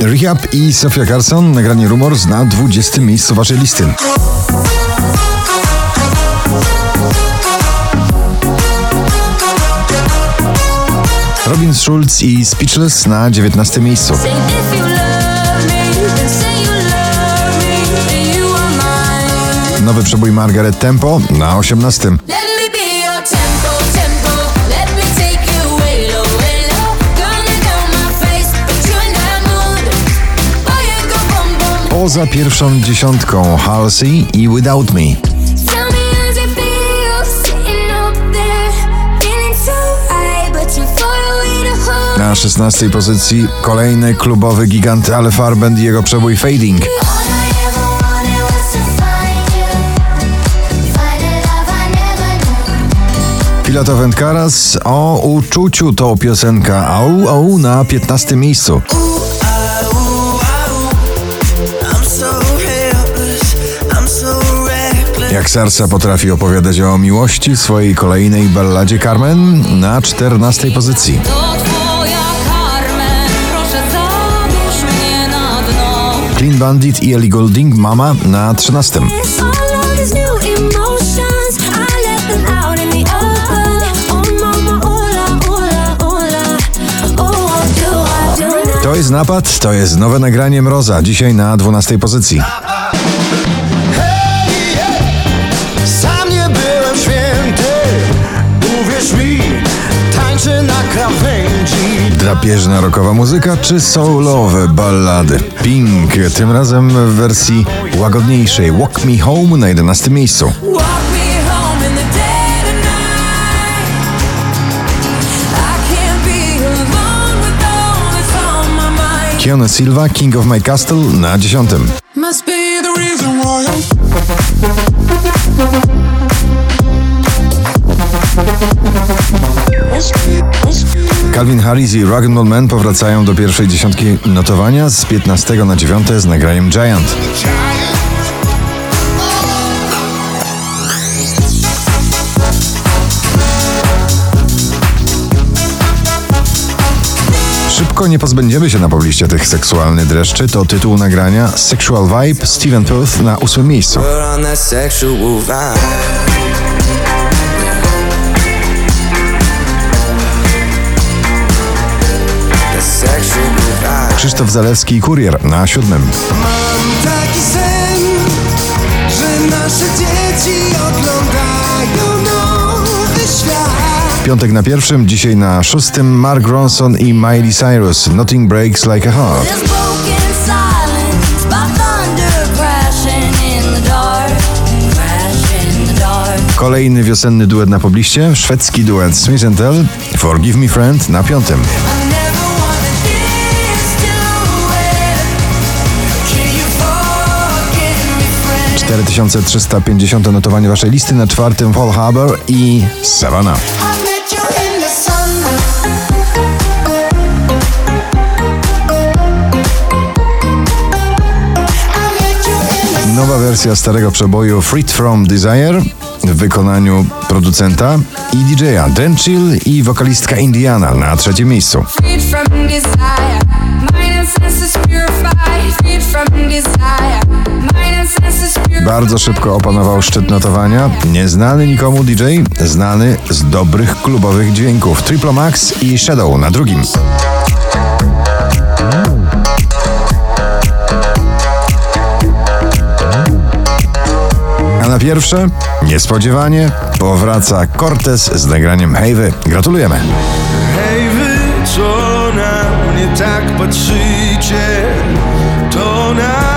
Rehab i Sofia Carson, nagranie Rumors na 20 miejscu waszej listy. Robin Schulz i Speechless na 19 miejscu. Nowy przebój Margaret Tempo na 18. Poza pierwszą dziesiątką Halsey i Without Me. Na 16 pozycji kolejny klubowy gigant Ale Farbend i jego przebój Fading. Filato Karas o uczuciu to piosenka Au Au na 15 miejscu. Jak Sarsa potrafi opowiadać o miłości w swojej kolejnej balladzie Carmen na 14 pozycji. Clean Bandit i Ellie Goulding Mama na 13. To jest napad, to jest nowe nagranie Mroza, dzisiaj na 12 pozycji. Drapieżna rockowa muzyka czy soulowe ballady? Pink, tym razem w wersji łagodniejszej. Walk Me Home na 11 miejscu. Keanu Silva, King of My Castle na 10. Must Calvin Harris i Rock'n'Roll Man powracają do pierwszej dziesiątki notowania z 15 na 9 z nagraniem Giant. Szybko nie pozbędziemy się na pobliście tych seksualnych dreszczy. To tytuł nagrania Sexual Vibe Steven Puth na ósmym miejscu. Krzysztof Zalewski i Kurier na siódmym. Mam taki sen, że nasze dzieci oglądają nowy świat. Piątek na pierwszym, dzisiaj na szóstym Mark Ronson i Miley Cyrus. Nothing breaks like a heart. Kolejny wiosenny duet na pobliście, szwedzki duet Smith Tell, Forgive Me Friend na piątym. 4350 notowanie waszej listy na czwartym Fall Harbor i Savannah. Nowa wersja starego przeboju Freed From Desire w wykonaniu producenta i DJ-a i wokalistka Indiana na trzecim miejscu. freed from desire. Bardzo szybko opanował szczyt notowania. Nieznany nikomu DJ, znany z dobrych klubowych dźwięków. Triple Max i Shadow na drugim. A na pierwsze, niespodziewanie, powraca Cortez z nagraniem Hejwy. Gratulujemy. Hej wy, co na mnie tak patrzycie, to na